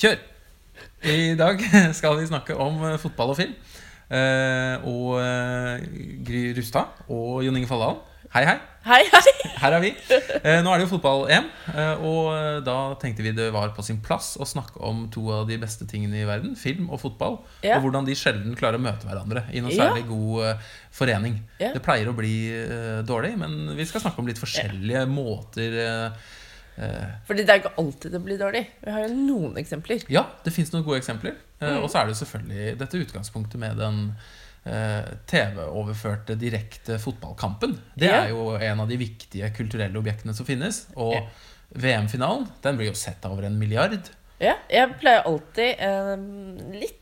Kjør! I dag skal vi snakke om eh, fotball og film. Eh, og eh, Gry Rustad og Jon Inge Falldalen. Hei, hei. Hei, hei. Her er vi. Eh, nå er det jo fotball-EM, og da tenkte vi det var på sin plass å snakke om to av de beste tingene i verden, film og fotball, Ja. og hvordan de sjelden klarer å møte hverandre i noen Ja. særlig god eh, forening. Ja. Det pleier å bli dårlig, men vi skal snakke om litt forskjellige måter eh, Fordi det er ikke alltid det blir dårlig. Vi har jo noen eksempler. Ja, det fins noen gode eksempler. Eh, Mm. Og så er det selvfølgelig dette utgangspunktet med den eh, TV-overførte direkte fotballkampen. Det er jo en av de viktige kulturelle objektene som finnes. Og Ja. VM-finalen den blir jo sett av over en milliard. Ja, jeg pleier alltid eh, litt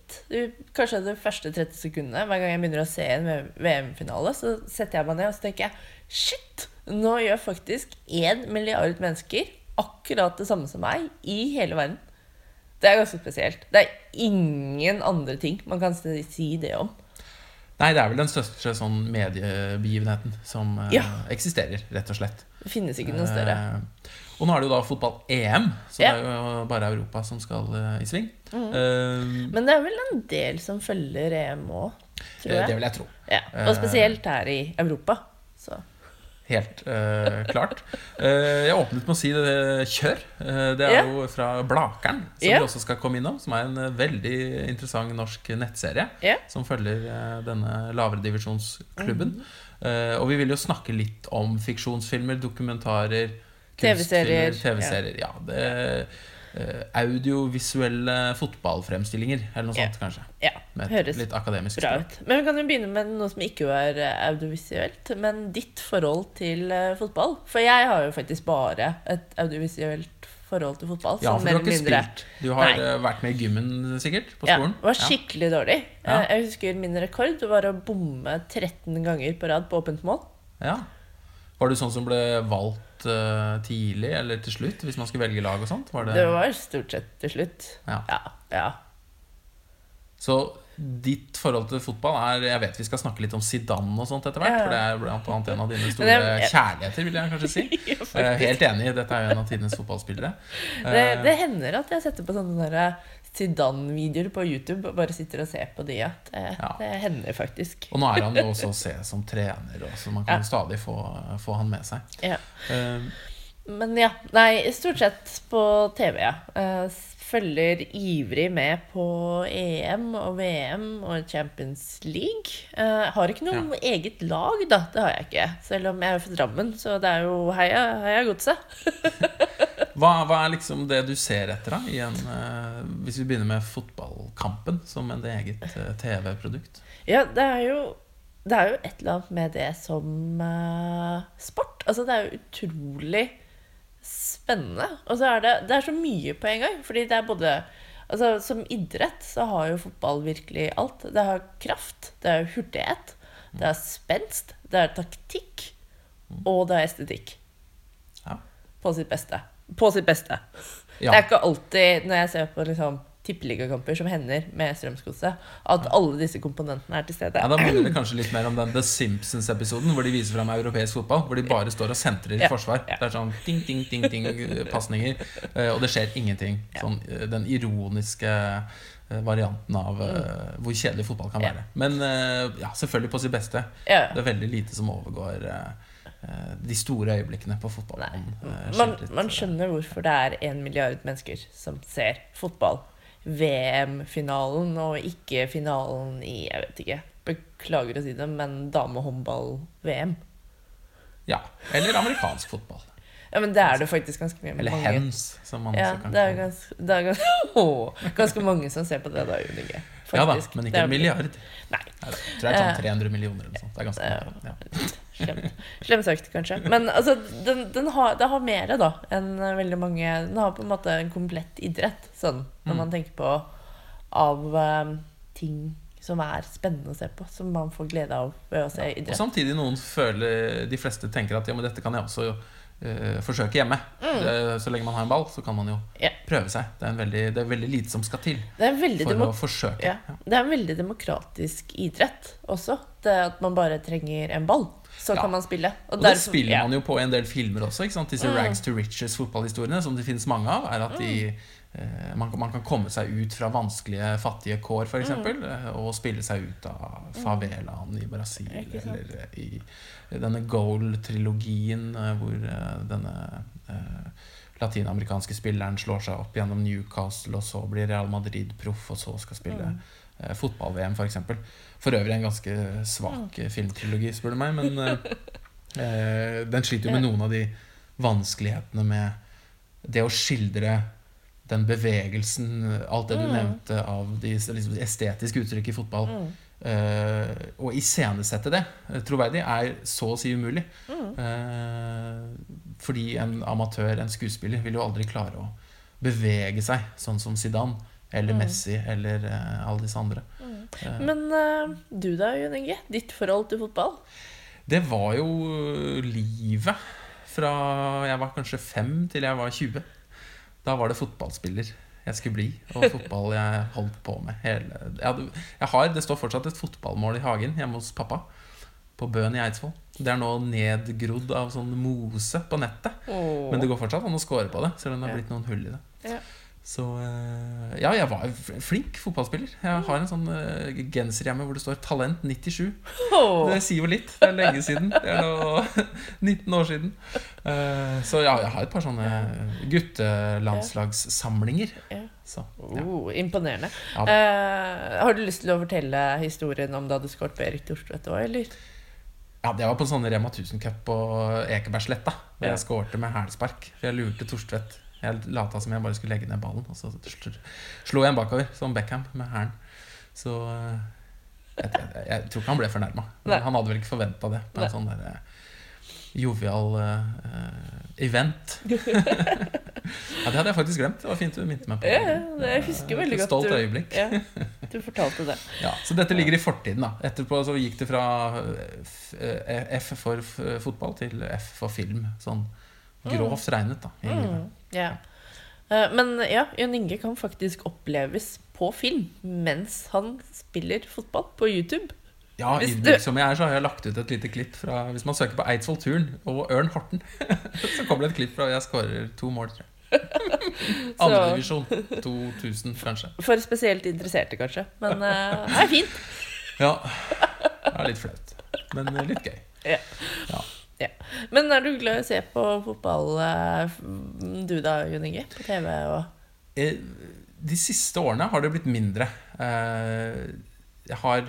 Kanskje de første 30 sekundene hver gang jeg begynner å se en VM-finale, så setter jeg meg ned og så tenker jeg Shit! Nå gjør faktisk én milliard mennesker akkurat det samme som meg i hele verden. Det er ganske spesielt. Det er ingen andre ting man kan si det om. Nei, det er vel den største sånn mediebegivenheten som eh, Ja. eksisterer, rett og slett. Det finnes ikke noe større. Uh, og nå er det jo da fotball-EM, så Ja. det er jo bare Europa som skal uh, i sving. Mm. Men det er vel en del som følger EM òg, tror det jeg. vil jeg tro. Ja, og spesielt her i Europa. Helt uh, klart. Uh, jeg åpnet med å si det kjør. Uh, det er yeah. jo fra Blakeren, som yeah. vi også skal komme innom. Som er en veldig interessant norsk nettserie yeah. som følger denne lavere divisjonsklubben. Mhm. Eh, og vi vil jo snakke litt om fiksjonsfilmer, dokumentarer, TV-serier, TV ja. Ja. det Audiovisuelle fotballfremstillinger, eller noe Ja. sånt, kanskje. Ja, Med høres litt akademisk bra ut. Men vi kan jo begynne med noe som ikke er eh, audiovisuelt, men ditt forhold til eh, fotball. For jeg har jo faktisk bare et audiovisuelt forhold til fotball. Ja, for du har ikke mindre- spilt. Du har Nei. eh, vært med i gymmen, sikkert, på skolen? Ja, var skikkelig dårlig. Ja. Eh, Jeg husker min rekord var å bomme 13 ganger på rad på åpent mål. Ja. Var du sånn som ble valgt uh, tidlig eller til slutt, hvis man skulle velge lag og sånt? Var det... Det var stort sett til slutt. Ja. Ja, ja. Så ditt forhold til fotball er Jeg vet vi skal snakke litt om Zidane og sånt etter hvert, for det er blant annet en av dine store jeg- kjærligheter, vil jeg kanskje si. Ja, er. Helt enig, dette er jo en av tidenes fotballspillere. Det, Eh, det hender at jeg setter på sånne der Zidane-videoer på YouTube og bare sitter og ser på de. At det, Ja. det hender faktisk. Og nå er han jo også å se som trener, så man kan Ja. stadig få, få han med seg. Ja. Uh, Men ja. Nei, stort sett på TV, ja. Eh, Følger ivrig med på EM og VM og Champions League. Jeg har ikke noe eget lag, da. Det har jeg ikke. Selv om jeg er fra Drammen, så det er jo heia, heia godset. hva, hva er liksom det du ser etter, da? I en, uh, hvis vi begynner med fotballkampen som en eget uh, TV-produkt? Ja, det er jo det er jo et eller annet med det som uh, sport. Altså, det er jo utrolig spennende. Og så er det, det er så mye på en gang. Fordi det er både altså, Som idrett så har jo fotball virkelig alt. Det har kraft, det er hurtighet, det er spenst, det er taktikk, og det er estetikk. Ja. På sitt beste. På sitt beste. Ja. Det er ikke alltid, når jeg ser på liksom, tippeligakamper som hender med Strømsgodset, at alle disse komponentene er til stede. Ja, Da minner det kanskje litt mer om den The Simpsons-episoden hvor de viser fram europeisk fotball. Hvor de bare står og sentrer i Ja, forsvar. ja. Det er sånn ting, ting, ting, ting, pasninger. eh, Og det skjer ingenting. Sånn, eh, den ironiske eh, varianten av eh, hvor kjedelig fotball kan Mm. Være. Men ja, selvfølgelig på sitt beste. Det er veldig lite som overgår de store øyeblikkene på fotballen. Man, man skjønner hvorfor det er en milliard mennesker som ser fotball. VM-finalen og ikke finalen i Jeg vet ikke. Beklager å si det, men damehåndball-VM. Ja. Eller amerikansk fotball. Ja, men det er det faktisk ganske mye Eller mange hens, som man Ja, også kan det er ganske, det er ganske, å, ganske mange som ser på det da, Unike. Faktisk. Ja da, men ikke en milliard. Nei. Nei, da. Tror det er Eh, sånn 300 millioner eller noe sånt. Det er ganske mange. mye. Ja. Slemt. Slemt sagt, kanskje. Men altså, den, den har, det har mer da enn veldig mange Den har på en måte en komplett idrett, sånn, når Mm. man tenker på av um, ting som er spennende å se på, som man får glede av ved å se ja, idrett. samtidig noen føler De fleste tenker at ja, men dette kan jeg også uh, forsøke hjemme. Det, så lenge man har en ball, så kan man jo Mm. Ja. prøve seg. Det er, en veldig, det er veldig lite som skal til for å forsøke. ja, det er en veldig demokratisk idrett også. Det at man bare trenger en ball, så Ja. kan man spille. Og det derfor- spiller ja. man jo på en del filmer også. Ikke sant? Disse Mm. Rags to Riches fotballhistoriene, som det finnes mange av, er at de eh, man, kan- man kan komme seg ut fra vanskelige, fattige kår, f.eks., eksempel og spille seg ut av favelaen i Brasil. Eller eh, i denne Goal-trilogien, eh, hvor eh, denne eh, latinamerikanske spilleren slår seg opp gjennom Newcastle, og så blir Real Madrid-proff, og så skal spille eh, fotball-VM, f.eks. For, eksempel. for øvrig en ganske svak mm. filmtrilogi, spør du meg, men eh, eh, den sliter jo med noen av de vanskelighetene med det å skildre den bevegelsen, alt det du Mm. nevnte av de liksom, estetiske uttrykk i fotball, Mm. eh, og iscenesette det eh, troverdig, er så å si umulig. Mm. Eh, fordi en amatør, en skuespiller, vil jo aldri klare å bevege seg sånn som Zidane eller Mm. Messi eller uh, alle disse andre. Mm. Uh, Men uh, du da, Jon Inge? Ditt forhold til fotball? det var jo livet fra jeg var kanskje fem til jeg var 20. Da var det fotballspiller jeg skulle bli, og fotball jeg holdt på med hele jeg hadde, jeg har, Det står fortsatt et fotballmål i hagen hjemme hos pappa. På Bøen i Eidsvoll. Det er nå nedgrodd av sånn mose på nettet. Åh. Men det går fortsatt an å score på det, selv om det har blitt noen hull i det. Ja. Så eh, ja, jeg var flink fotballspiller. Jeg har en sånn eh, genser hjemme hvor det står 'Talent 97'. Åh. Det sier jo litt. Det er lenge siden. Det er nå 19 år siden. Eh, så ja, jeg har et par sånne guttelandslagssamlinger. Ja. Så, ja. Oh, imponerende. Ja. Uh, har du lyst til å fortelle historien om da du skåret på Erik Thorstvedt òg, eller? Ja, det var på en sånn Rema 1000 Cup på Ekebergsletta. Ja. jeg skårte med hælspark. For jeg lurte Torstvedt. Jeg lata som jeg bare skulle legge ned ballen, og så slo jeg en bakover, som Beckham, med hælen. Så eh, jeg, jeg, jeg tror ikke han ble fornærma. Han hadde vel ikke forventa det på Nei. en sånn der eh, jovial eh, event. ja, det hadde jeg faktisk glemt. Det var fint du minte meg på Ja, det- jeg husker veldig godt stolt øyeblikk. Ja, du fortalte det. Ja, så dette ligger i fortiden. da Etterpå så gikk det fra eh, F, eh, for fotball til F for film. Sånn grovt regnet, da. I. Mm, ja. Eh, Men ja, Jon Inge kan faktisk oppleves på film mens han spiller fotball på YouTube. Ja, ydmyk som jeg er, så har jeg lagt ut et lite klipp fra Hvis man søker på Eidsvoll Turn og Ørn Horten, så kommer det et klipp fra jeg skårer to mål, tror jeg. Andredivisjon 2000, kanskje. For spesielt interesserte, kanskje. Men uh, det er fint. Ja. Det er litt flaut, men litt gøy. Men er du glad i å se på fotball, eh, du da, Jon Inge? På TV og Eh, De siste årene har det blitt mindre. Jeg har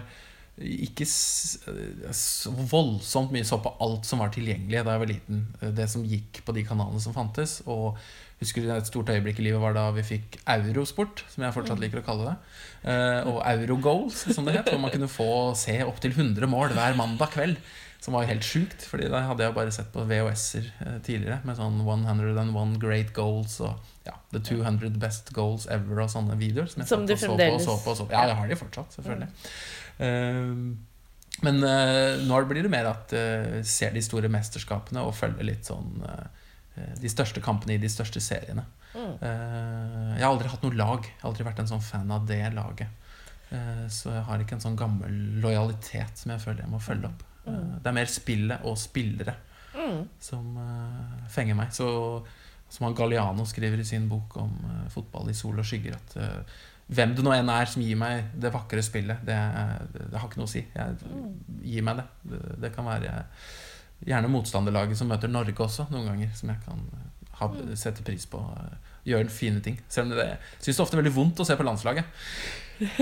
ikke eh, så voldsomt mye så på alt som var tilgjengelig da jeg var liten. Eh, Det som gikk på de kanalene som fantes. Og husker du et stort øyeblikk i livet var da vi fikk Eurosport, som jeg fortsatt liker å kalle det. Eh, Og Eurogoals, som det het. Hvor man kunne få se opptil 100 mål hver mandag kveld. Som var helt sjukt, Fordi da hadde jeg bare sett på VHS-er eh, tidligere. Med sånn 101 Great Goals og ja, The 200 Best Goals Ever og sånne videoer. Som jeg Som du fremdeles så på og så på og så på. Ja, jeg har de fortsatt, selvfølgelig. Eh, men eh, nå blir det mer at jeg ser de store mesterskapene og følger litt sånn eh, de største kampene i de største seriene. Mm. Eh, jeg har aldri hatt noe lag. Jeg har aldri vært en sånn fan av det laget. Eh, så jeg har ikke en sånn gammel lojalitet som jeg føler jeg må følge opp. Eh, Mm. det er mer spillet og spillere Mm. som eh, fenger meg. Så, som Galliano skriver i sin bok om eh, fotball i sol og skygger, at eh, hvem det nå enn er som gir meg det vakre spillet, det, er- det, det har ikke noe å si. Jeg gir meg det. det. Det kan være gjerne motstanderlaget som møter Norge også, noen ganger, som jeg kan eh, ha, sette pris på. eh, Gjøre fine ting. Selv om det syns det ofte er veldig vondt å se på landslaget.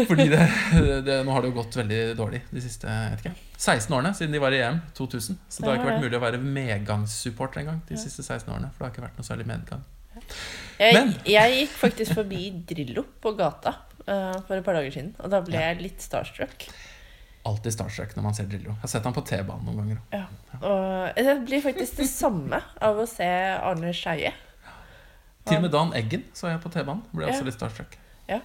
Fordi det, det, nå har det jo gått veldig dårlig de siste vet ikke, 16 årene siden de var i EM 2000. Så det har ikke vært mulig å være medgangssupporter engang de siste 16 årene. For det har ikke vært noe særlig medgang. Jeg, jeg gikk faktisk forbi Drillo på gata uh, for et par dager siden, og da ble Ja. jeg litt starstruck. Alltid starstruck når man ser Drillo. Jeg har sett ham på T-banen noen ganger. Ja. Og det blir faktisk det samme av å se Arne Skeie. Til og med Dan Eggen så jeg på T-banen. Ble Ja. også litt starstruck. Eh,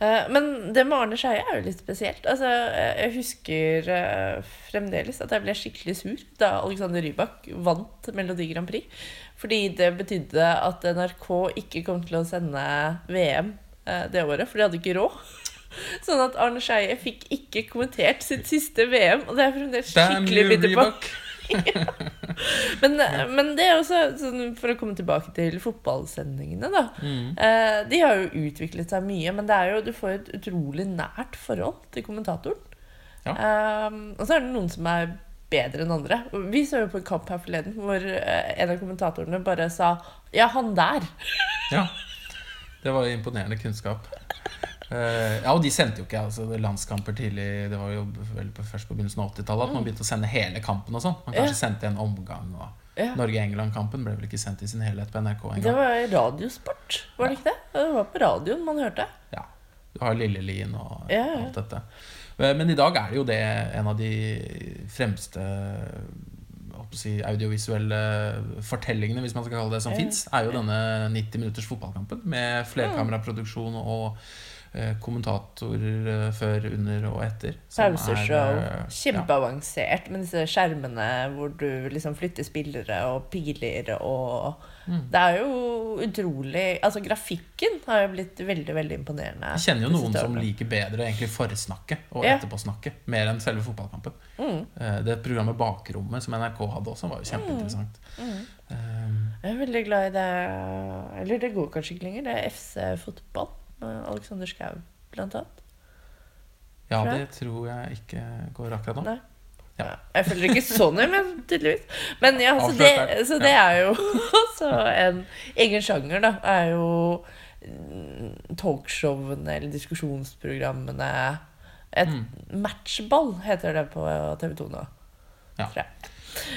Men det med Arne Skeie er jo litt spesielt. Altså, eh, jeg husker eh, fremdeles at jeg ble skikkelig sur da Alexander Rybak vant Melodi Grand Prix. Fordi det betydde at NRK ikke kom til å sende VM eh, det året, for de hadde ikke råd. Sånn at Arne Skeie fikk ikke kommentert sitt siste VM, og det er fremdeles skikkelig you, bitter på. Reebok! men, men det er også sånn, For å komme tilbake til fotballsendingene, da. Mm. Eh, de har jo utviklet seg mye, men det er jo, du får et utrolig nært forhold til kommentatoren. Ja. Eh, og så er det noen som er bedre enn andre. Vi så jo på en kamp her forleden hvor eh, en av kommentatorene bare sa 'ja, han der'. Ja. Det var imponerende kunnskap. Eh, ja, og de sendte jo ikke altså, landskamper tidlig. Det var jo vel på, først på begynnelsen av 80-tallet at man begynte å sende hele kampen og sånn. Man kanskje Ja. sendte en omgang. Og Ja. Norge-England-kampen ble vel ikke sendt i sin helhet på NRK Det engang. var radiosport, var det ikke det? Det var på radioen man hørte. Ja. Du har Lillelien og Ja, ja. alt dette. Eh, Men i dag er det jo det en av de fremste si, audiovisuelle fortellingene, hvis man skal kalle det, som Ja. fins, er jo denne 90 minutters fotballkampen med flerkameraproduksjon og kommentatorer eh, før, under og etter. er, Pauseshow. Kjempeavansert Kjempeavansert med disse skjermene hvor du liksom flytter spillere og piler og Mm. Det er jo utrolig Altså, grafikken har jo blitt veldig, veldig imponerende. Jeg kjenner jo noen som liker bedre egentlig forsnakket og Ja. etterpåsnakket mer enn selve fotballkampen. Mm, Eh, Det programmet Bakrommet som NRK hadde også, var jo kjempeinteressant. mm. Eh, Jeg er veldig glad i det Eller det går kanskje ikke lenger. Det er FC Fotball Alexander Schou, blant annet. Ja, det tror jeg ikke går akkurat nå. Ja. Jeg følger ikke så men tydeligvis. Men ja, så det, så det er jo også en egen sjanger, da. Er jo mm, talkshowene eller diskusjonsprogrammene. Et Mm. matchball heter det på TV 2 nå. Ja.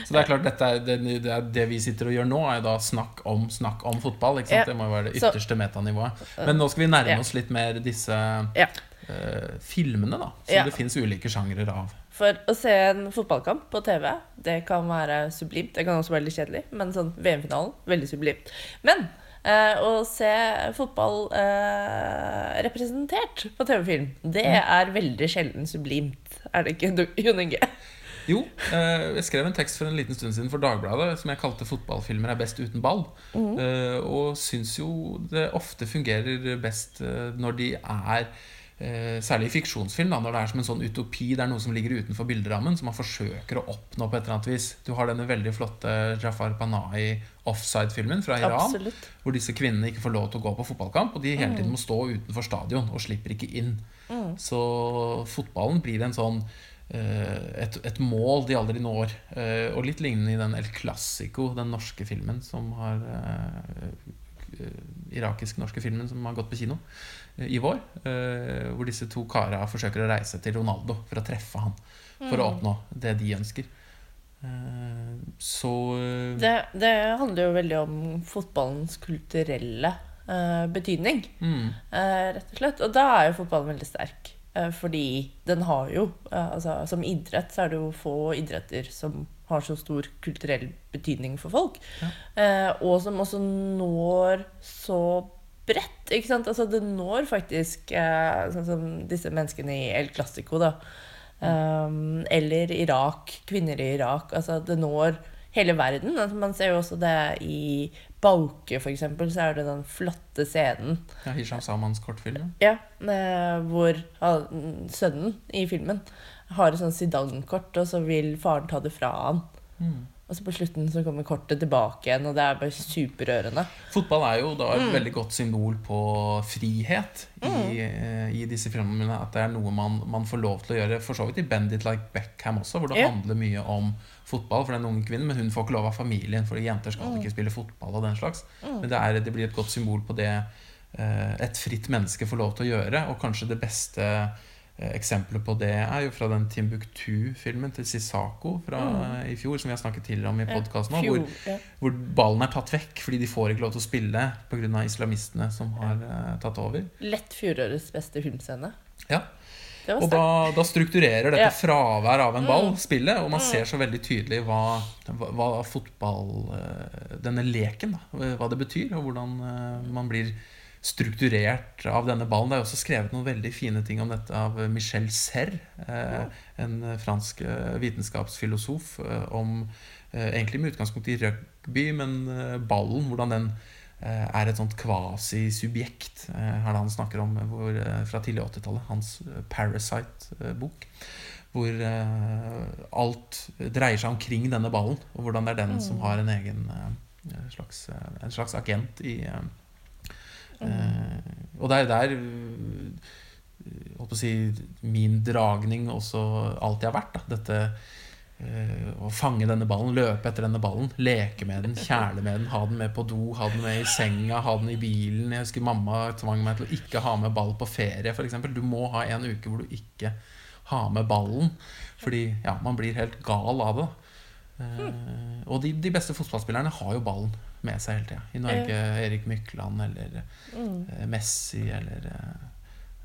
Så det er klart, er, det, det, er det vi sitter og gjør nå, er jo da snakk om snakk om fotball. Det må jo være det ytterste metanivået. Men nå skal vi nærme oss litt mer disse Ja. eh, filmene, da. Som det fins ulike sjangre av. For å se en fotballkamp på TV, det kan være sublimt. Det kan også være litt kjedelig, men sånn VM-finalen, veldig sublimt. Men eh, å se fotball eh, representert på TV-film, det er veldig sjelden sublimt. Er det ikke, Jon Inge? Jo, eh, jeg skrev en tekst for en liten stund siden for Dagbladet som jeg kalte 'Fotballfilmer er best uten ball'. Eh, og syns jo det ofte fungerer best eh, når de er Særlig i fiksjonsfilm, da, når det er som en sånn utopi. Det er noe som ligger utenfor bilderammen, som man forsøker å oppnå på et eller annet vis. Du har denne veldig flotte Jafar Panahi offside-filmen fra Iran. Absolutt. Hvor disse kvinnene ikke får lov til å gå på fotballkamp, og de hele tiden må stå utenfor stadion og slipper ikke inn. Mm. Så fotballen blir en sånn et, et mål de aldri når. Eh, og litt lignende i den El Clásico, den norske filmen som har eh, eh, Irakisk-norske filmen som har gått på kino eh, i vår. eh, hvor disse to kara forsøker å reise til Ronaldo for å treffe han. For å Mm. oppnå det de ønsker. Eh, så eh, Det, det handler jo veldig om fotballens kulturelle eh, betydning. mm, Eh, rett og slett. Og da er jo fotballen veldig sterk. Eh, fordi den har jo eh, altså, Som idrett så er det jo få idretter som har så stor kulturell betydning for folk. Ja. Eh, og som også når så bredt. Ikke sant? Altså, det når faktisk eh, sånn som disse menneskene i El Clásico, da. Um, eller Irak. Kvinner i Irak. Altså, det når hele verden. Altså, man ser jo også det i Bauke, for eksempel, så er det den flotte scenen ja, Hisham Samans kortfilm. ja. eh, hvor sønnen i filmen har et sånt Zidane-kort, og så vil faren ta det fra han. Mm. Og så på slutten så kommer kortet tilbake igjen, og det er bare superrørende. Fotball er jo da et Mm. veldig godt symbol på frihet i, mm. i disse filmene. At det er noe man, man får lov til å gjøre. For så vidt i Bend It Like Beckham også, hvor det yeah. handler mye om fotball for den unge kvinnen. Men hun får ikke lov av familien, for jenter skal Mm. ikke spille fotball. og den slags Men det, er, det blir et godt symbol på det eh, et fritt menneske får lov til å gjøre. Og kanskje det beste eh, eksempelet på det er jo fra den Timbuktu-filmen til Sisako fra mm. i fjor, som vi har snakket tidligere om i Ja, podkasten. Hvor, ja. hvor ballen er tatt vekk fordi de får ikke lov til å spille pga. islamistene som har eh, tatt over. Lett fjorårets beste filmscene. Ja. Og da, da strukturerer dette Ja. fravær av en ball Mm. spillet, og man Mm. ser så veldig tydelig hva, hva, fotball eh, Denne leken, da, hva det betyr, og hvordan man blir strukturert av denne ballen. Det er også skrevet noen veldig fine ting om dette av Michel Serre, eh, en fransk eh, vitenskapsfilosof, eh, om eh, egentlig med utgangspunkt i rugby, men eh, ballen, hvordan den eh, er et sånt kvasisubjekt, eh, er det han snakker om hvor, eh, fra tidlig 80-tallet. Hans eh, Parasite-bok. hvor eh, alt dreier seg omkring denne ballen, og hvordan det er den som har en egen en slags, eh, en slags agent i eh, eh, Og det er der eh, å si, min dragning også alltid har vært. Da. Dette eh, å fange denne ballen, løpe etter denne ballen, leke med den, kjæle med den, ha den med på do, ha den med i senga, ha den i bilen. Jeg husker mamma tvang meg til å ikke ha med ball på ferie, f.eks. Du må ha en uke hvor du ikke har med ballen. Fordi ja, man blir helt gal av det. Eh, og de, de beste fotballspillerne har jo ballen med seg hele tida. I Norge Erik Mykland eller mm. Messi eller eh,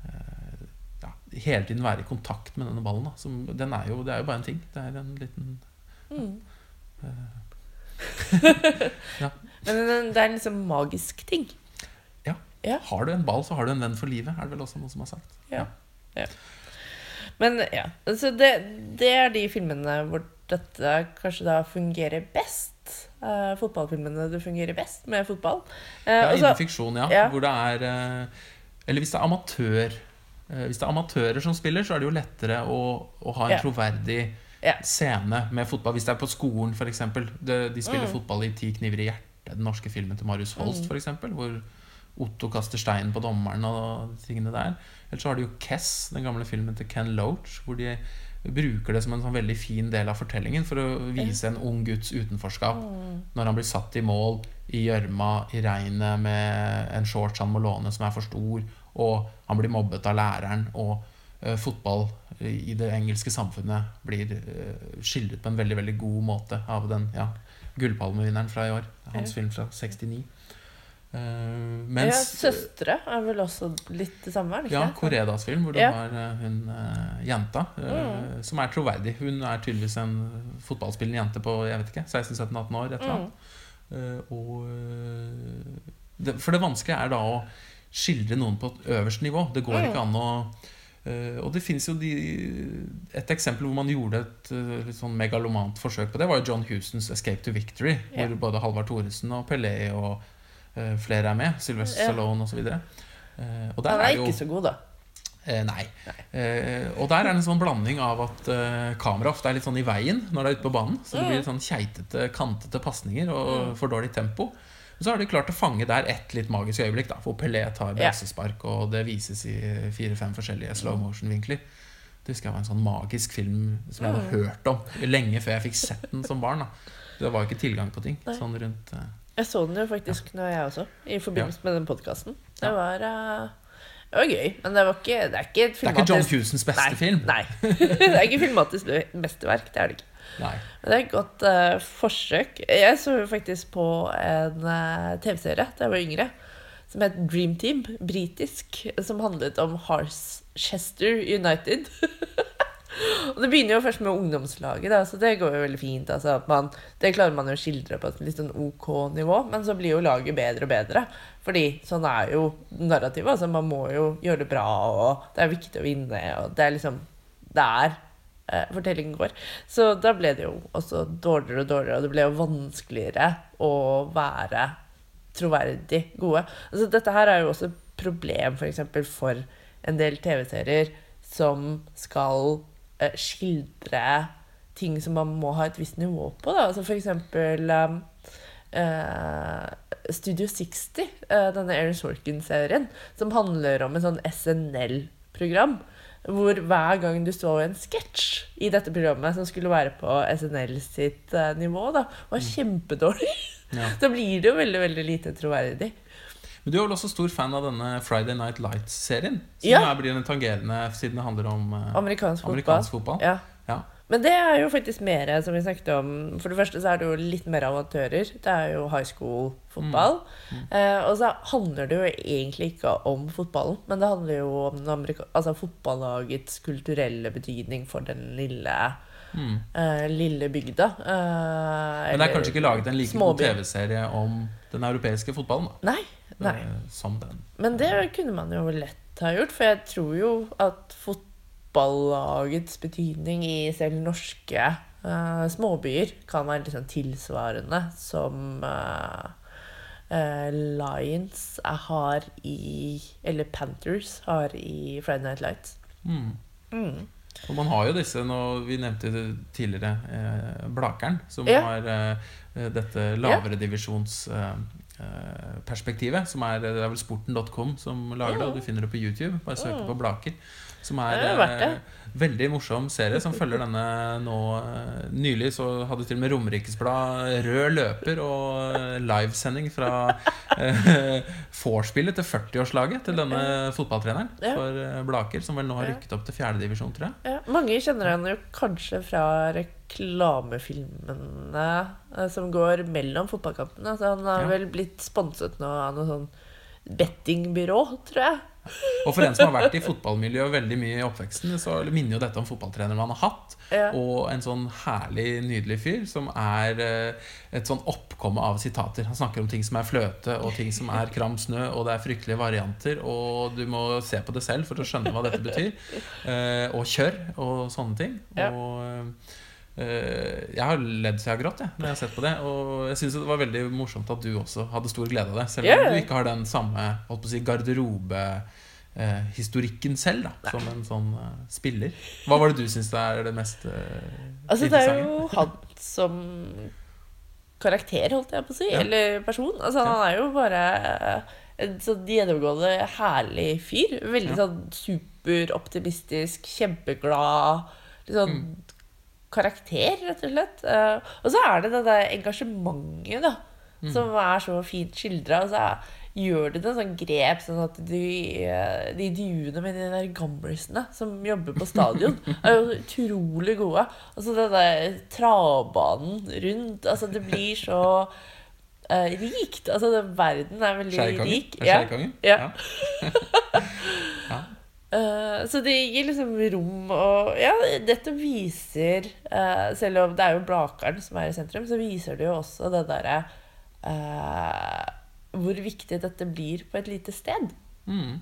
eh, ja, Hele tiden være i kontakt med denne ballen. Som, den er jo, det er jo bare en ting. Det er en liten Mm. eh, ja. Men det er en liksom magisk ting. Ja. Har du en ball, så har du en venn for livet, er det vel også noen som har sagt. Ja. ja. Men ja, altså det, det er de filmene hvor dette kanskje da fungerer best. Uh, fotballfilmene det fungerer best med fotball. Uh, Ja, og så- innen fiksjon, ja. ja. Hvor det er uh, Eller hvis det er amatør Hvis det er amatører som spiller, så er det jo lettere å, å ha en Ja. troverdig Ja. scene med fotball. Hvis det er på skolen, f.eks. De, de spiller Mm. fotball i 'Ti kniver i hjertet', den norske filmen til Marius Holst, for eksempel Hvor Otto kaster stein på dommeren og tingene der. Eller så har de jo Kess, den gamle filmen til Ken Loach, hvor de bruker det som en sånn veldig fin del av fortellingen for å vise en ung gutts utenforskap. Når han blir satt i mål i gjørma, i regnet, med en shorts han må låne som er for stor, og han blir mobbet av læreren, og uh, fotball i det engelske samfunnet blir uh, skildret på en veldig veldig god måte av den ja, gullpalmevinneren fra i år. Hans film fra 69. Eh, ja, Søstre er vel også litt det samme? ikke ja. Koredas film, hvor du Ja. har uh, hun uh, jenta, mm. som er troverdig. Hun er tydeligvis en fotballspillende jente på jeg vet ikke, 16-17-18 år. Et eller annet. Eh, og det, For det vanskelige er da å skildre noen på et øverste nivå. Det går Mm. ikke an å Uh, Og det finnes jo de, et eksempel hvor man gjorde et uh, sånn megalomant forsøk på det, var jo John Hustons 'Escape to Victory', yeah. hvor både Halvard Thoresen og Pelé og flere er med. Sylvester Ja. Stallone osv. Uh, og der Han er er jo ikke så god, da. Eh, nei. Eh, og der er det en sånn blanding av at eh, kameraet ofte er litt sånn i veien når det er ute på banen. Så det blir litt sånn keitete, kantete pasninger og for dårlig tempo. Men så har de klart å fange der ett litt magisk øyeblikk, da, hvor Pelé tar Ja. og det vises i fire-fem forskjellige slow motion-vinkler. Det husker jeg var en sånn magisk film som jeg hadde hørt om lenge før jeg fikk sett den som barn. da Det var ikke tilgang på ting sånn rundt eh, Jeg så den jo faktisk nå, jeg også, i forbindelse med den podkasten. Det var eh, Det var gøy, men det, var ikke, det er ikke et Det er ikke John Cusens beste nei, film. Nei. det er ikke filmatisk mesterverk. Det er det ikke. Nei. Men det er et godt uh, forsøk. Jeg så faktisk på en uh, TV-serie da jeg var yngre, som het Dream Team, britisk, som handlet om Harchester United. og det begynner jo først med ungdomslaget, da, så det går jo veldig fint. Altså, man, det klarer man jo å skildre på et litt sånn ok nivå, men så blir jo laget bedre og bedre. Fordi sånn er jo narrativet. Altså, man må jo gjøre det bra, og det er viktig å vinne. og det er liksom Det er eh, fortellingen går. Så da ble det jo også dårligere og dårligere, og det ble jo vanskeligere å være troverdig gode. Altså, dette her er jo også et problem for, eksempel, for en del TV-serier som skal skildre ting som man må ha et visst nivå på. Da. Altså for eksempel eh, Studio 60, uh, denne Aaron Sorkin-serien, som handler om en sånn SNL-program. Hvor hver gang du så en sketsj i dette programmet som skulle være på SNL sitt eh, nivå, da, var kjempedårlig, Ja. da blir det jo veldig veldig lite troverdig. Men du er vel også stor fan av denne Friday Night Lights-serien? Som Ja. blir en tangerende siden det handler om uh, Amerikansk amerikansk fotball. Ja. Ja. Men det er jo faktisk mer, som vi snakket om For det første så er det jo litt mer amatører. Det er jo high school-fotball. Eh, og så handler det jo egentlig ikke om fotballen, men det handler jo om altså fotballagets kulturelle betydning for den lille, Mm. eh, lille bygda. Eh, Men det er kanskje ikke laget en like god. TV-serie om den europeiske fotballen, da. Nei. nei. eh, Som den. Men det kunne man jo lett ha gjort, for jeg tror jo at fotballagets betydning i selv norske uh, småbyer kan være litt sånn tilsvarende som Lions har i Eller Panthers har i Friday Night Lights. Mm. Mm. Og man har jo disse nå, Vi nevnte jo tidligere eh, Blakeren, som Ja. har eh, dette lavere divisjonsperspektivet. som er, det er vel sporten.com som lager det, og du finner det på YouTube. Bare søk på Blaker. Som er Det er verdt det. eh, veldig morsom serie som følger denne nå eh, Nylig så hadde til og med Romerikes Blad rød løper og eh, livesending fra eh, vorspielet til 40-årslaget til denne fotballtreneren Ja. for Blaker, som vel nå har rykket opp til fjerdedivisjon, tror jeg. Ja, mange kjenner han jo kanskje fra reklamefilmene som går mellom fotballkampene. Så han har Ja. vel blitt sponset nå av noe sånn bettingbyrå, tror jeg. Og for en som har vært i fotballmiljøet veldig mye i oppveksten, så minner jo dette om fotballtreneren man har hatt. Ja. Og en sånn herlig, nydelig fyr som er eh, et sånn oppkomme av sitater. Han snakker om ting som er fløte, og ting som er kram snø, og det er fryktelige varianter, og du må se på det selv for å skjønne hva dette betyr. Eh, og kjør, og sånne ting. Og eh, jeg har ledd så jeg har grått jeg, når jeg har sett på det. Og jeg syns det var veldig morsomt at du også hadde stor glede av det. Selv om yeah. du ikke har den samme holdt si, garderobehistorikken selv, da, som en sånn eh, spiller. Hva var det du syns er det mest eh, Altså, det er jo han som karakter, holdt jeg på å si. Ja. Eller person. Altså, han er jo bare en sånn gjennomgående herlig fyr. Veldig Ja. sånn superoptimistisk, kjempeglad. Litt sånn Mm. Karakter, rett og slett. Eh, og så er det det der engasjementet, da. Mm. Som er så fint skildra. Og så gjør de noen sånn grep, sånn at de, eh, de intervjuene med de der gamlisene som jobber på stadion, er jo utrolig gode. Altså den der travbanen rundt Altså, det blir så uh, rikt. Altså, den verden er veldig rik. Skjærkongen? Ja. Ja. Eh, så det gir liksom rom og Ja, dette viser uh, Selv om det er jo Blakeren som er i sentrum, så viser det jo også det derre uh, Hvor viktig dette blir på et lite sted. Mm.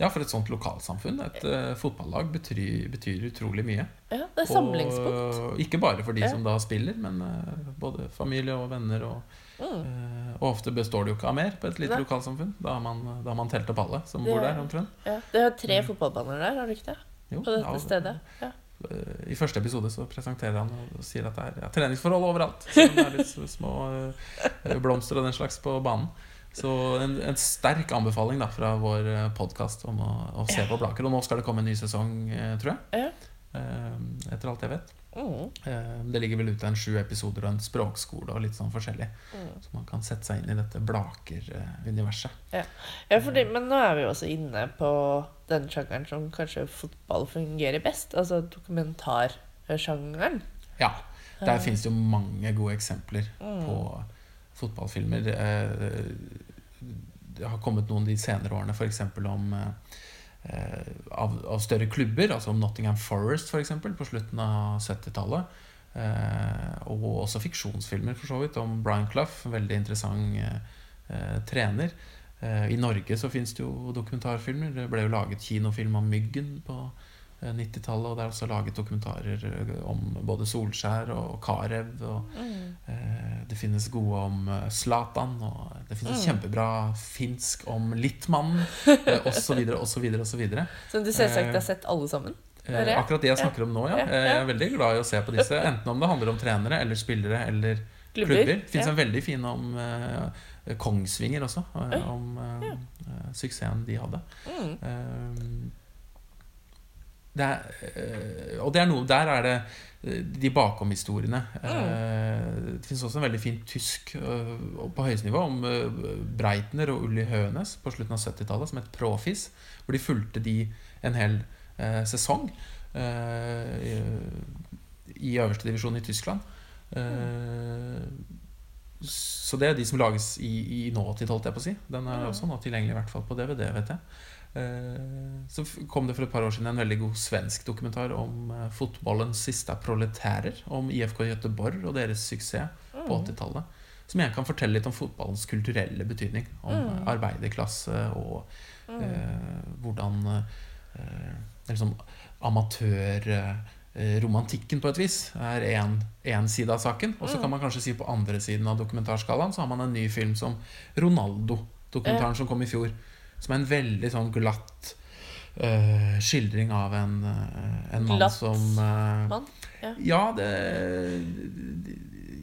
Ja, for et sånt lokalsamfunn. Et fotballag betyr, betyr utrolig mye. Ja, det er samlingspunkt. Og ikke bare for de Ja. som da spiller, men både familie og venner. Og, Mm. og ofte består det jo ikke av mer på et lite Nei. lokalsamfunn. Da har man, da har man telt opp alle som Det bor er- der, omtrent. Ja, det er tre fotballbaner der, har du ikke det? Jo, På dette ja, stedet. Ja. eh, I første episode så presenterer han og sier at det er ja, treningsforhold overalt. Så det er litt små eh, blomster og den slags på banen. Så en, en sterk anbefaling da fra vår podkast om å, å se på Blaker. Og nå skal det komme en ny sesong, tror jeg. Ja. Etter alt jeg vet. Mm. Eh, Det ligger vel ute en sju episoder og en språkskole og litt sånn forskjellig. Mm. Så man kan sette seg inn i dette Blaker-universet. Ja, fordi, men nå er vi jo også inne på den sjangeren som kanskje fotball fungerer best. Altså dokumentarsjangeren. Ja, der finnes det jo mange gode eksempler Mm. på fotballfilmer. Eh, Det har kommet noen de senere årene, f.eks. om eh, av, av større klubber, altså om Nottingham Forest for eksempel, på slutten av 70-tallet. Eh, og også fiksjonsfilmer for så vidt om Brian Clough, en veldig interessant eh, eh, trener. Eh, I Norge så fins det jo dokumentarfilmer. Det ble jo laget kinofilm om Myggen på eh, 90-tallet. Og det er også laget dokumentarer eh, om både Solskjær og Carew. Og Mm. eh, det finnes gode om eh, Zlatan. Og det finnes Mm. kjempebra finsk om Littmannen. Eh, osv., osv., osv. Som du selvsagt Eh, har sett alle sammen. Eh, akkurat det jeg snakker om nå, ja. Eh, Jeg er veldig glad i å se på disse. Enten om det handler om trenere eller spillere eller Klubber. klubber. Det fins en veldig fin om eh, Kongsvinger også. eh, Om eh, eh, suksessen de hadde. Mm. Eh, det er, eh, og det er noe Der er det eh, de bakomhistoriene. Mm. det fins også en veldig fin tysk eh, på høyeste nivå om eh, Breitner og Ulli Hønes på slutten av 70-tallet, som het Profis. Hvor de fulgte de en hel eh, sesong eh, i, i øverste divisjon i Tyskland. Mm. så det er de som lages i, i nåtid, holdt jeg på å si. Den er Mm. også nå tilgjengelig, i hvert fall på DVD, vet jeg. Eh, Så kom det for et par år siden en veldig god svensk dokumentar om eh, fotballens siste proletærer. Om IFK Göteborg og deres suksess på Mm. 80-tallet. Som igjen kan fortelle litt om fotballens kulturelle betydning. Om Mm. eh, arbeiderklasse og Mm. eh, hvordan eh, liksom amatørromantikken på et vis er én side av saken. Og så Mm. kan man kanskje si på andre siden av dokumentarskalaen så har man en ny film som Ronaldo, dokumentaren som kom i fjor. Som er en veldig sånn glatt uh, skildring av en, eh, en mann Glatt som uh, mann, ja. Ja, det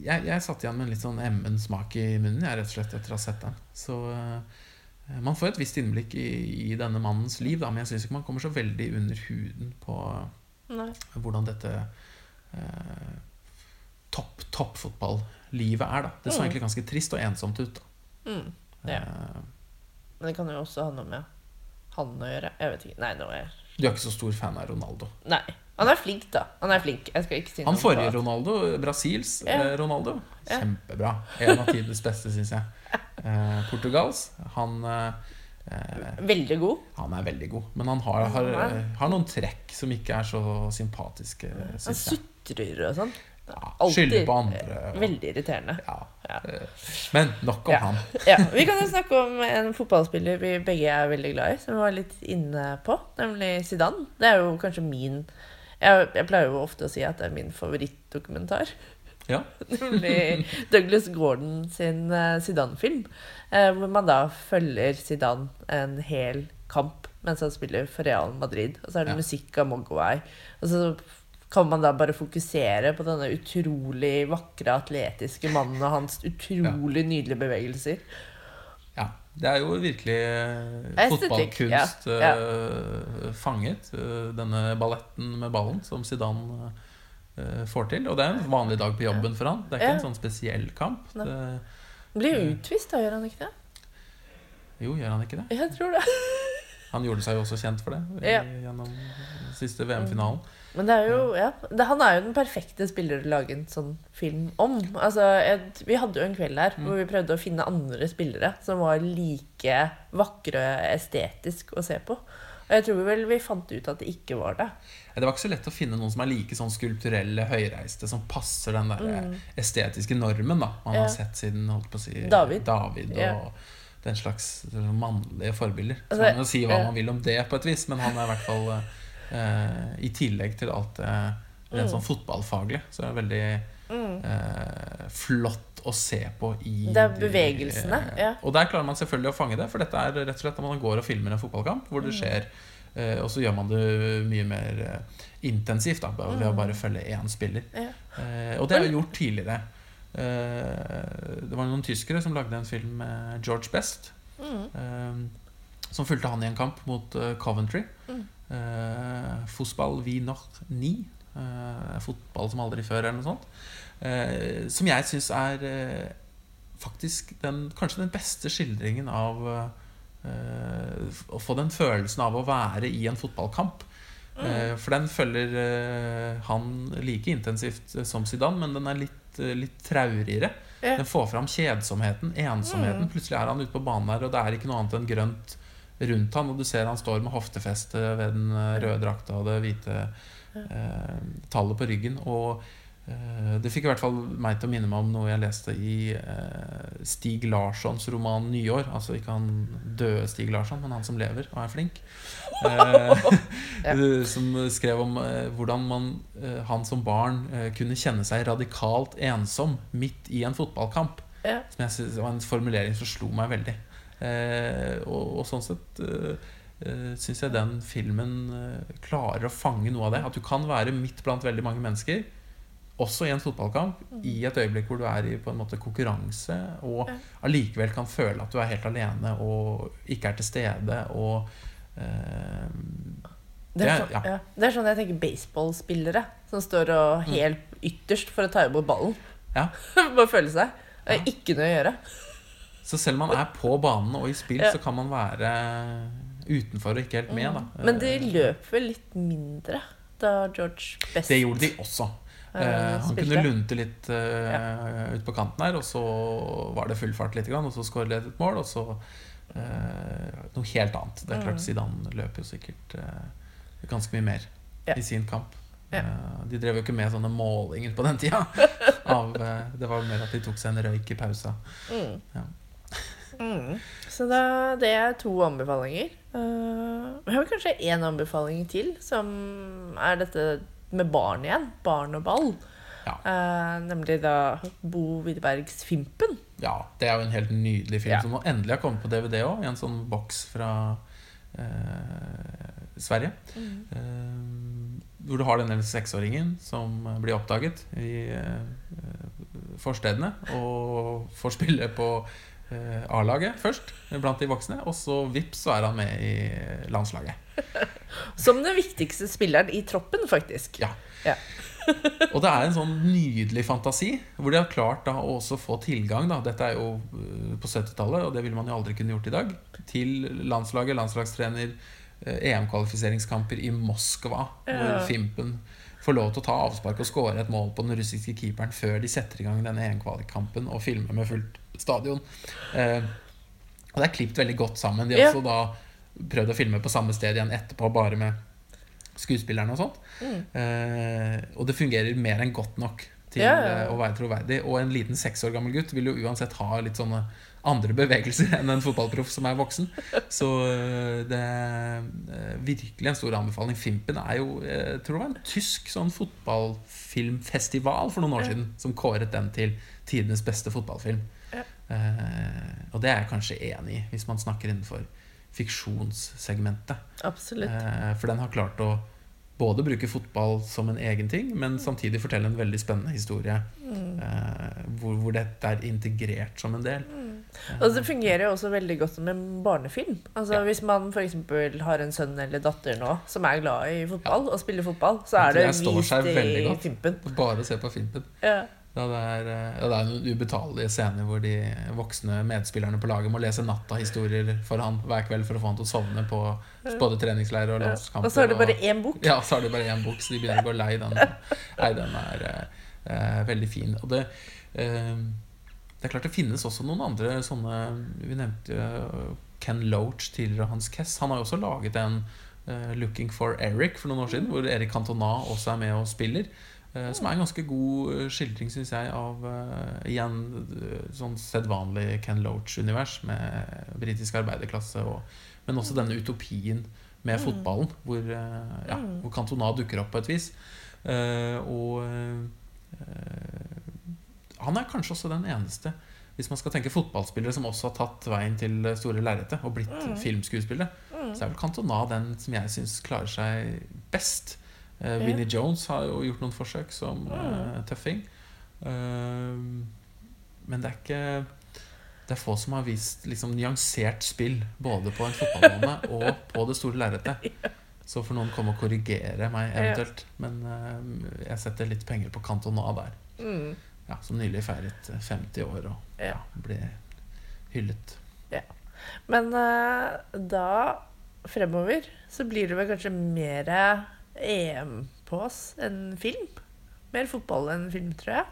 jeg, jeg satt igjen med en litt sånn emmen smak i munnen, jeg, rett og slett, etter å ha sett den. Så uh, man får et visst innblikk i, i denne mannens liv, da, men jeg syns ikke man kommer så veldig under huden på Nei. hvordan dette topp, toppfotballivet er. da Det så Mm. egentlig ganske trist og ensomt ut. da Mm. Ja. Eh, Men det kan jo også ha noe med han å gjøre. Jeg vet ikke. Nei, nå er Du er ikke så stor fan av Ronaldo. Nei. Han er flink, da. Han er flink. Jeg skal ikke si Han forrige på- Ronaldo, Brasils Ja. eh, Ronaldo, kjempebra. En av tidenes beste, syns jeg. Eh, Portugals, han eh, Veldig god. Han er veldig god, men han har, har, har noen trekk som ikke er så sympatiske, Han sutrer og sånn. Skylder på andre. og- Veldig irriterende. Ja. Ja. Men nok om Ja. han. Ja, Vi kan jo snakke om en fotballspiller vi begge er veldig glad i, som vi var litt inne på, nemlig Zidane. Det er jo kanskje min Jeg, jeg pleier jo ofte å si at det er min favorittdokumentar. Ja. Nemlig Douglas Gordon sin eh, Zidane-film. Eh, hvor man da følger Zidane en hel kamp mens han spiller for Real Madrid. Og så er det musikk av Mogwai. Og så kan man da bare fokusere på denne utrolig vakre, atletiske mannen og hans utrolig nydelige bevegelser. ja. Det er jo virkelig eh, Estetikk, fotballkunst ja, ja. eh, fanget. eh, denne balletten med ballen som Zidane får til. Og det er en vanlig dag på jobben for han. Det er ikke Ja. en sånn spesiell kamp. Nei. Det, Blir jo utvist, da, gjør han ikke det? jo, gjør han ikke det? Jeg tror det. Han gjorde seg jo også kjent for det i, Ja. gjennom den siste VM-finalen. Men det er jo, ja, det, han er jo den perfekte spiller å lage en sånn film om. Altså, et, vi hadde jo en kveld her hvor vi prøvde å finne andre spillere som var like vakre estetisk å se på. Og jeg tror vel vi fant ut at det ikke var det. Det var ikke så lett å finne noen som er like sånn skulpturelle, høyreiste, som passer den der mm. estetiske normen da man Mm. Ja. har sett siden holdt på å si, David. David og Ja. den slags mannlige forbilder. Så Altså, man kan si hva man vil om det, på et vis, men han er i hvert fall eh, I tillegg til alt det rent sånn fotballfaglig, så er det veldig eh, flott å se på i Det er de- bevegelsene, ja. Og der klarer man selvfølgelig å fange det, for dette er rett og slett når man går og filmer en fotballkamp hvor det Mm. skjer eh, Og så gjør man det mye mer eh, intensivt da, ved å bare følge én spiller. Mm. Ja. Eh, og det er jo gjort tidligere. Eh, det var noen tyskere som lagde en film med George Best. Mm. eh, som fulgte han i en kamp mot eh, Coventry. Mm. Eh, fotball vi nach ni. Eh, fotball som aldri før, eller noe sånt. Eh, som jeg syns er faktisk den, kanskje den beste skildringen av eh, Å få den følelsen av å være i en fotballkamp. Eh, for den følger han like intensivt som Zidane, men den er litt, litt traurigere. Den får fram kjedsomheten, ensomheten. Plutselig er han ute på banen der, og det er ikke noe annet enn grønt rundt han, og du ser han står med hoftefeste ved den eh, røde drakta og det hvite eh, tallet på ryggen. Og eh, det fikk i hvert fall meg til å minne meg om noe jeg leste i eh, Stig Larssons roman 'Nyår'. Altså ikke han døde Stig Larsson, men han som lever og er flink. Eh, Som skrev om eh, hvordan man, han som barn kunne kjenne seg radikalt ensom midt i en fotballkamp. Ja. Som jeg synes var en formulering som slo meg veldig. Eh, og, og sånn sett uh, syns jeg den filmen eh, klarer å fange noe av det. At du kan være midt blant veldig mange mennesker, også i en fotballkamp, i et øyeblikk hvor du er i på en måte konkurranse, og allikevel kan føle at du er helt alene og ikke er til stede. Og eh, Det er, sånn, ja. det er sånn jeg tenker baseballspillere som står og helt ytterst for å ta imot ballen. Ja. Bare føle seg. Det Ja. er ikke noe å gjøre. Så selv om man er på banen og i spill, Ja. så kan man være utenfor og ikke helt med. Da. Men de løp vel litt mindre da George Best Det gjorde de også. Eh, han spilte. kunne lunte litt uh, ut på kanten her, og så var det full fart litt, og så skåret de et mål, og så uh, noe helt annet. Det er klart Mm. Zidane løp jo sikkert ganske mye mer Ja. i sin kamp. Ja. De drev jo ikke med sånne målinger på den tida. Av, det var mer at de tok seg en røyk i pausa. Mm. Ja. Mm. Så da, det er to anbefalinger. Uh, vi har kanskje én anbefaling til, som er dette med barn igjen. Barn og ball. Ja. Uh, nemlig da Bo Widerbergs 'Fimpen'. Ja, det er jo en helt nydelig film Ja. som nå endelig har kommet på DVD òg, i en sånn boks fra uh, Sverige. Eh, hvor du har denne seksåringen som blir oppdaget i eh, forstedene og får spille på eh, A-laget først, blant de voksne. Og så vips, så er han med i landslaget. Som den viktigste spilleren i troppen, faktisk. Ja. Ja. Og det er en sånn nydelig fantasi, hvor de har klart da å også få tilgang da, Dette er jo eh, på 70-tallet, og det ville man jo aldri kunne gjort i dag. Til landslaget, landslagstrener, eh, EM-kvalifiseringskamper i Moskva, Ja. hvor Fimpen får lov til å ta avspark og skåre et mål på den russiske keeperen før de setter i gang denne EM-kvalikkampen og filmer med fullt stadion. Eh, og det er klippet veldig godt sammen. De har også da prøvd å filme på samme sted igjen etterpå, bare med skuespillerne og sånt. Mm. Eh, og det fungerer mer enn godt nok til eh, å være troverdig. Og en liten seks år gammel gutt vil jo uansett ha litt sånne andre bevegelser enn en fotballproff som er voksen. Så eh, det er eh, virkelig en stor anbefaling. Fimpen er jo eh, Jeg tror det var en tysk sånn fotballfilmfestival for noen år siden som kåret den til tidenes beste fotballfilm. Ja. Eh, og det er jeg kanskje enig i, hvis man snakker innenfor fiksjonssegmentet. Absolutt. Eh, For den har klart å både bruke fotball som en egen ting, men samtidig fortelle en veldig spennende historie Mm. eh, hvor, hvor dette er integrert som en del. Og det fungerer jo også veldig godt som en barnefilm. Altså Ja. Hvis man f.eks. har en sønn eller datter nå som er glad i fotball og spiller fotball, så er det vist i. Fimpen. Bare se på Fimpen. Ja. Ja, det er, eh, ja, det er noen ubetalelige scener hvor de voksne medspillerne på laget må lese natta-historier for han hver kveld for å få han til å sovne på både treningsleirer og Ja. landskamper. Og så er det bare én bok. Ja, så har du bare én bok, så de begynner å gå lei den. Nei, den er eh, eh, veldig fin. Og det, eh, det er klart det finnes også noen andre sånne Vi nevnte jo Ken Loach tidligere, Hans Kess. Han har jo også laget en eh, 'Looking for Eric' for noen år siden, hvor Erik Cantona også er med og spiller. Eh, som er en ganske god eh, skildring, syns jeg, av eh, igjen sånn sedvanlig Ken Loach-univers med britisk arbeiderklasse, og, men også denne utopien med fotballen, hvor, ja, Mm. hvor Cantona dukker opp på et vis. Og han er kanskje også den eneste, hvis man skal tenke fotballspillere, som også har tatt veien til store lerretet og blitt Mm. filmskuespillere. Mm. Så er vel Cantona den som jeg syns klarer seg best. Eh, Ja. Vinnie Jones har jo gjort noen forsøk som eh, tøffing. Uh, men det er ikke Det er få som har vist liksom, nyansert spill både på en fotballbane og på det store lerretet. Så får noen komme og korrigere meg eventuelt. Men eh, jeg setter litt penger på Cantona der. Mm. Ja, som nylig feiret eh, 50 år og Ja. ja, ble hyllet. Men eh, da fremover så blir det vel kanskje mer EM på oss enn film? Mer fotball enn film, tror jeg.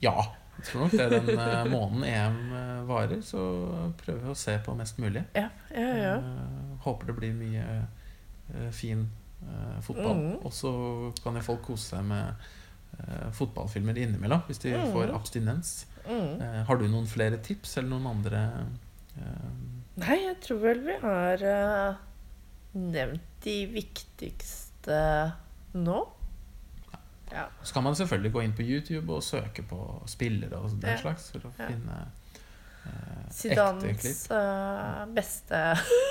Ja, jeg tror nok det den eh, måneden EM eh, varer, så prøver vi å se på mest mulig. Ja, ja, ja. Eh, håper det blir mye fin fotball. Mm. Og så kan jo folk kose seg med fotballfilmer innimellom hvis de mm. får abstinens. Mm. Har du noen flere tips eller noen andre Nei, jeg tror vel vi har nevnt de viktigste nå. Ja. Så kan man selvfølgelig gå inn på YouTube og søke på spillere og den slags for å finne eh, ekte klipp. Eh, beste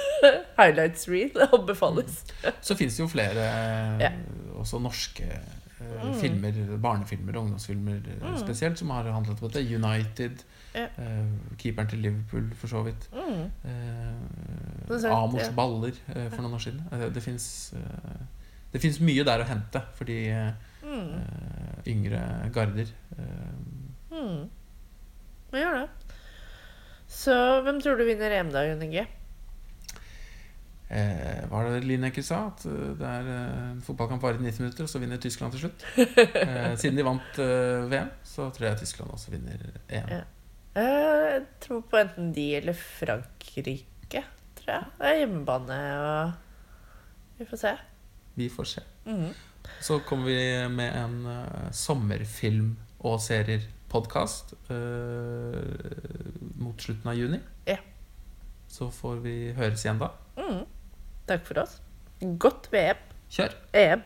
highlights reel anbefales. Så fins det jo flere eh, Ja. også norske eh, Mm. filmer, barnefilmer og ungdomsfilmer Mm. spesielt, som har handlet om dette. United, Ja. eh, keeperen til Liverpool for så vidt. Mm. Eh, Amors baller eh, for noen år siden. Det, det fins det finnes mye der å hente for de eh, Mm. eh, yngre garder. Eh, Mm. Gjør det. Så hvem tror du vinner EM da, Jon Inge? Eh, var det Lineker sa? At eh, det er eh, en fotballkamp varer i 90 minutter, og så vinner Tyskland til slutt. Eh, siden de vant eh, VM, så tror jeg Tyskland også vinner EM. Ja. Eh, Jeg tror på enten de eller Frankrike, jeg. Det er hjemmebane og Vi får se. Vi får se. Mhm. Så kommer vi med en uh, sommerfilm- og serier-podkast mot slutten av juni. Ja. Så får vi høres igjen da. Mm. Takk for oss. Godt VM. Kjør! EM.